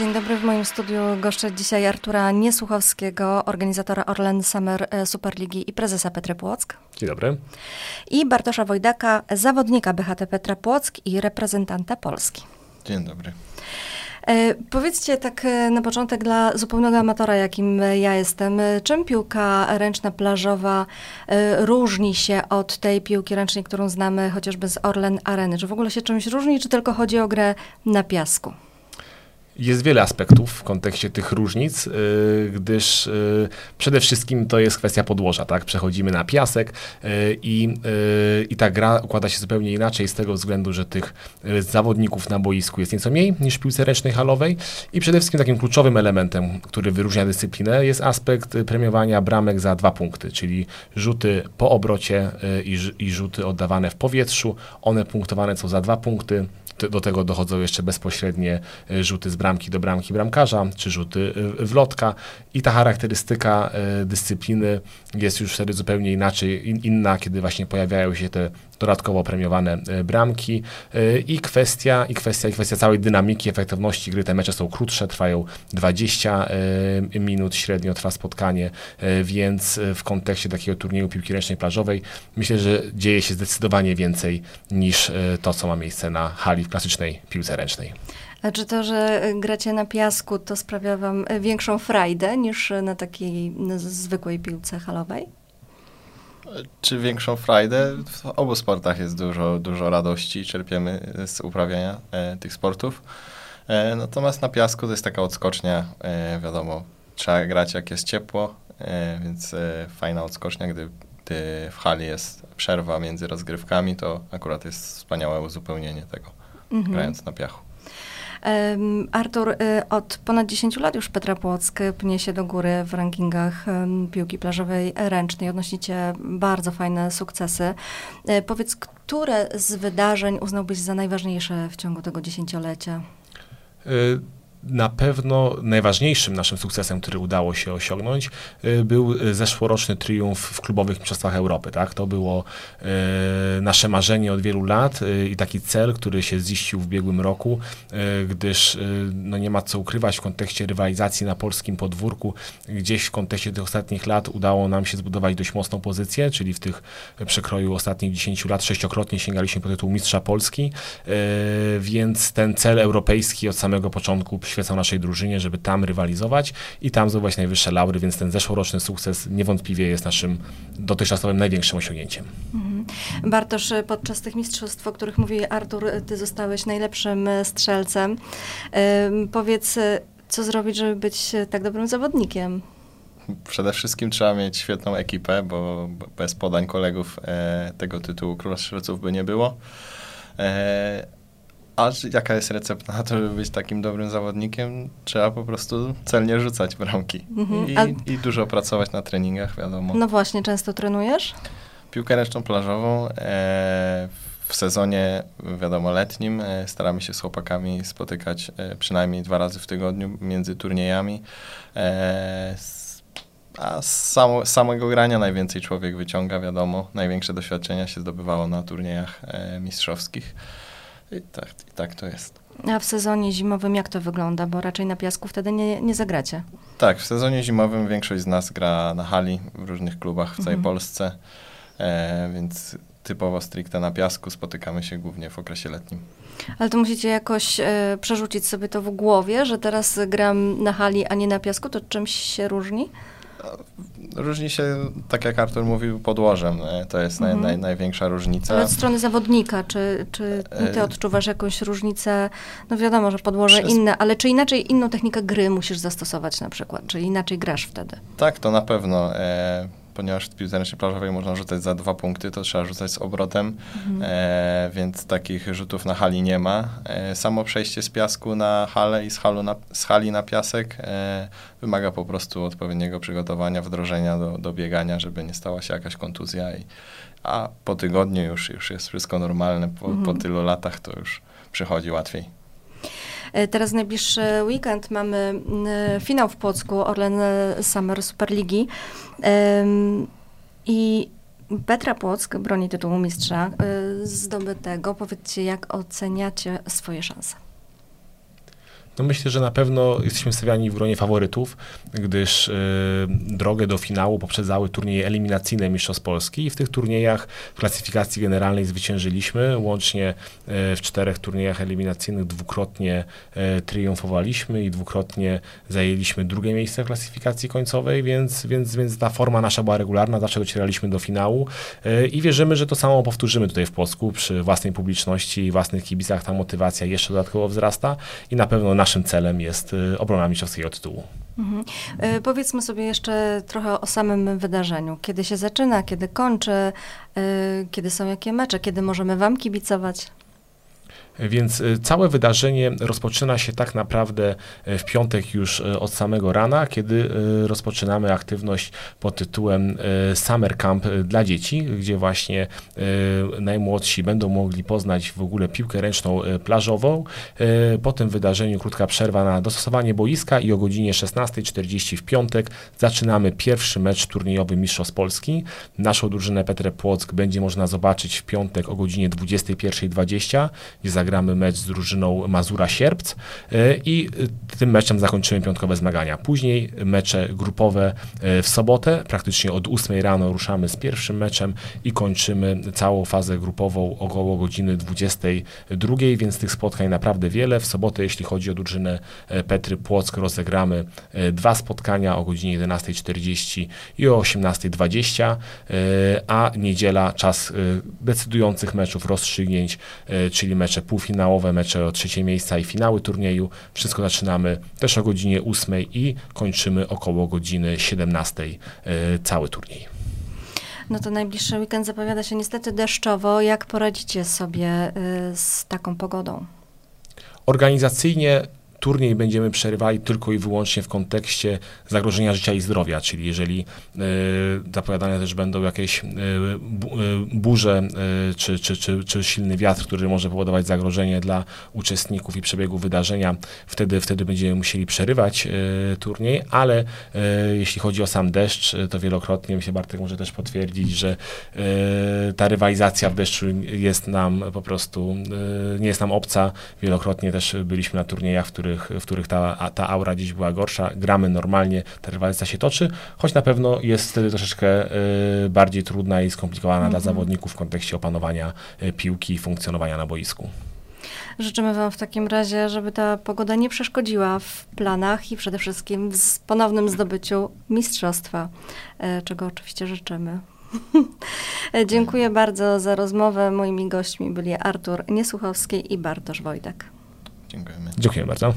Dzień dobry. W moim studiu goszczę dzisiaj Artura Niesłuchowskiego, organizatora Orlen Summer e, Superligi i prezesa Petry Płock. Dzień dobry. I Bartosza Wojdaka, zawodnika BHT Petra Płock i reprezentanta Polski. Dzień dobry. E, powiedzcie tak e, na początek dla zupełnego amatora, jakim ja jestem, czym piłka ręczna plażowa różni się od tej piłki ręcznej, którą znamy chociażby z Orlen Areny? Czy w ogóle się czymś różni, czy tylko chodzi o grę na piasku? Jest wiele aspektów w kontekście tych różnic, yy, gdyż yy, przede wszystkim to jest kwestia podłoża, tak? Przechodzimy na piasek yy, i, i ta gra układa się zupełnie inaczej z tego względu, że tych zawodników na boisku jest nieco mniej niż w piłce ręcznej halowej i przede wszystkim takim kluczowym elementem, który wyróżnia dyscyplinę jest aspekt premiowania bramek za dwa punkty, czyli rzuty po obrocie i, i rzuty oddawane w powietrzu. One punktowane są za dwa punkty, do tego dochodzą jeszcze bezpośrednie y, rzuty z bramki do bramki bramkarza, czy rzuty y, w lotka. I ta charakterystyka y, dyscypliny jest już wtedy zupełnie inaczej, inna, kiedy właśnie pojawiają się te dodatkowo premiowane bramki i kwestia, i kwestia, i kwestia całej dynamiki, efektywności gry. Te mecze są krótsze, trwają 20 minut, średnio trwa spotkanie, więc w kontekście takiego turnieju piłki ręcznej plażowej myślę, że dzieje się zdecydowanie więcej niż to, co ma miejsce na hali w klasycznej piłce ręcznej. A czy to, że gracie na piasku, to sprawia wam większą frajdę niż na takiej zwykłej piłce halowej? Czy większą frajdę? W obu sportach jest dużo, dużo radości, czerpiemy z uprawiania e, tych sportów. E, natomiast na piasku to jest taka odskocznia, e, wiadomo, trzeba grać jak jest ciepło, e, więc e, fajna odskocznia, gdy, gdy w hali jest przerwa między rozgrywkami, to akurat jest wspaniałe uzupełnienie tego mhm. grając na piachu. Artur, y, od ponad 10 lat już Petra Płock pnie się do góry w rankingach piłki plażowej ręcznej. Odnosicie bardzo fajne sukcesy. E, powiedz, które z wydarzeń uznałbyś za najważniejsze w ciągu tego dziesięciolecia? Y na pewno najważniejszym naszym sukcesem, który udało się osiągnąć, y, był y, zeszłoroczny triumf w klubowych mistrzostwach Europy. Tak? To było y, nasze marzenie od wielu lat i taki cel, który się ziścił w ubiegłym roku, gdyż no nie ma co ukrywać w kontekście rywalizacji na polskim podwórku. Gdzieś w kontekście tych ostatnich lat udało nam się zbudować dość mocną pozycję, czyli w tych przekroju ostatnich 10 lat sześciokrotnie sięgaliśmy po tytuł mistrza Polski, więc ten cel europejski od samego początku przyświecał naszej drużynie, żeby tam rywalizować i tam zdobywać najwyższe laury, więc ten zeszłoroczny sukces niewątpliwie jest naszym dotychczasowym największym osiągnięciem. Mhm. Bartosz, podczas tych mistrzostw, o których mówi Artur, ty zostałeś najlepszym strzelcem. powiedz, co zrobić, żeby być tak dobrym zawodnikiem? Przede wszystkim trzeba mieć świetną ekipę, bo bez podań kolegów e, tego tytułu Króla Strzelców by nie było. E, a jaka jest recepta na to, żeby być takim dobrym zawodnikiem? Trzeba po prostu celnie rzucać bramki mhm. I, A... i, dużo pracować na treningach, wiadomo. No właśnie, często trenujesz? Piłkę ręczną plażową. E, w sezonie, wiadomo, letnim e, staramy się z chłopakami spotykać e, przynajmniej dwa razy w tygodniu między turniejami. E, a z, samo, samego grania najwięcej człowiek wyciąga, wiadomo. Największe doświadczenia się zdobywało na turniejach e, mistrzowskich. I tak, I tak to jest. A w sezonie zimowym jak to wygląda? Bo raczej na piasku wtedy nie, nie zagracie. Tak, w sezonie zimowym większość z nas gra na hali w różnych klubach w całej mhm. Polsce, e, więc typowo stricte na piasku spotykamy się głównie w okresie letnim. Ale to musicie jakoś e, przerzucić sobie to w głowie, że teraz gram na hali, a nie na piasku, to czymś się różni? Różni się, tak jak Artur mówił, podłożem. To jest mhm. naj, naj, największa różnica. Ale od strony zawodnika, czy, czy ty e, odczuwasz jakąś różnicę? No wiadomo, że podłoże Przez... inne, ale czy inaczej inną technikę gry musisz zastosować na przykład? Czy inaczej grasz wtedy? Tak, to na pewno. E, ponieważ w piłce ręcznej plażowej można rzucać za dwa punkty, to trzeba rzucać z obrotem, mhm. e, więc takich rzutów na hali nie ma. E, samo przejście z piasku na halę i z, halu na, z hali na piasek e, wymaga po prostu odpowiedniego przygotowania, wdrożenia do, do biegania, żeby nie stała się jakaś kontuzja. I, a po tygodniu już, już jest wszystko normalne, po, mhm. po tylu latach to już przychodzi łatwiej. E, teraz najbliższy weekend mamy e, finał w Płocku Orlen Summer Superligi. I Petra Płock broni tytułu mistrza e, zdobytego. Powiedzcie, jak oceniacie swoje szanse? No myślę, że na pewno jesteśmy stawiani w gronie faworytów, gdyż y, drogę do finału poprzedzały turnieje eliminacyjne Mistrzostw Polski i w tych turniejach w klasyfikacji generalnej zwyciężyliśmy. Łącznie y, w czterech turniejach eliminacyjnych dwukrotnie y, triumfowaliśmy i dwukrotnie zajęliśmy drugie miejsce w klasyfikacji końcowej, więc, więc, więc ta forma nasza była regularna, zawsze docieraliśmy do finału y, i wierzymy, że to samo powtórzymy tutaj w Polsku przy własnej publiczności i własnych kibicach. Ta motywacja jeszcze dodatkowo wzrasta i na pewno naszym celem jest y, obrona mistrzowskiego tytułu. Mhm. E, powiedzmy sobie jeszcze trochę o samym wydarzeniu. Kiedy się zaczyna, kiedy kończy, e, kiedy są jakie mecze, kiedy możemy Wam kibicować? Więc y, całe wydarzenie rozpoczyna się tak naprawdę y, w piątek już y, od samego rana, kiedy rozpoczynamy aktywność pod tytułem Summer Camp dla dzieci, gdzie właśnie najmłodsi będą mogli poznać w ogóle piłkę ręczną plażową. Po tym wydarzeniu krótka przerwa na dostosowanie boiska i o godzinie 16.40 w piątek zaczynamy pierwszy mecz turniejowy Mistrzostw Polski. Naszą drużynę Petre Płock będzie można zobaczyć w piątek o godzinie 21.20, gdzie zagramy mecz z drużyną Mazura Sierpc e, i e, tym meczem zakończymy piątkowe zmagania. Później mecze grupowe e, w sobotę, praktycznie od 8 rano ruszamy z pierwszym meczem i kończymy całą fazę grupową około godziny 22, więc tych spotkań naprawdę wiele. W sobotę, jeśli chodzi o drużynę Petry Płock, rozegramy dwa spotkania o godzinie 11.40 i o 18.20, a niedziela czas decydujących meczów, rozstrzygnięć, czyli mecze półfinałowe mecze o trzecie miejsca i finały turnieju. Wszystko zaczynamy też o godzinie 8 i kończymy około godziny 17 e, cały turniej. No to najbliższy weekend zapowiada się niestety deszczowo. Jak poradzicie sobie e, z taką pogodą? Organizacyjnie turniej będziemy przerywali tylko i wyłącznie w kontekście zagrożenia życia i zdrowia, czyli jeżeli y, zapowiadane też będą jakieś y, burze y, czy, czy, czy, czy silny wiatr, który może powodować zagrożenie dla uczestników i przebiegu wydarzenia, wtedy, wtedy będziemy musieli przerywać turniej, ale jeśli chodzi o sam deszcz, to wielokrotnie, myślę Bartek może też potwierdzić, że ta rywalizacja w deszczu jest nam po prostu, nie jest nam obca. Wielokrotnie też byliśmy na turniejach, w których których, w których ta, ta aura dziś była gorsza. Gramy normalnie, ta rywalizacja się toczy, choć na pewno jest wtedy troszeczkę y, bardziej trudna i skomplikowana mhm. dla zawodników w kontekście opanowania y, piłki i funkcjonowania na boisku. Życzymy Wam w takim razie, żeby ta pogoda nie przeszkodziła w planach i przede wszystkim w ponownym zdobyciu mistrzostwa, y, czego oczywiście życzymy. Dziękuję bardzo za rozmowę. Moimi gośćmi byli Artur Niesłuchowski i Bartosz Wojtek. Dziękujemy. Dziękuję bardzo.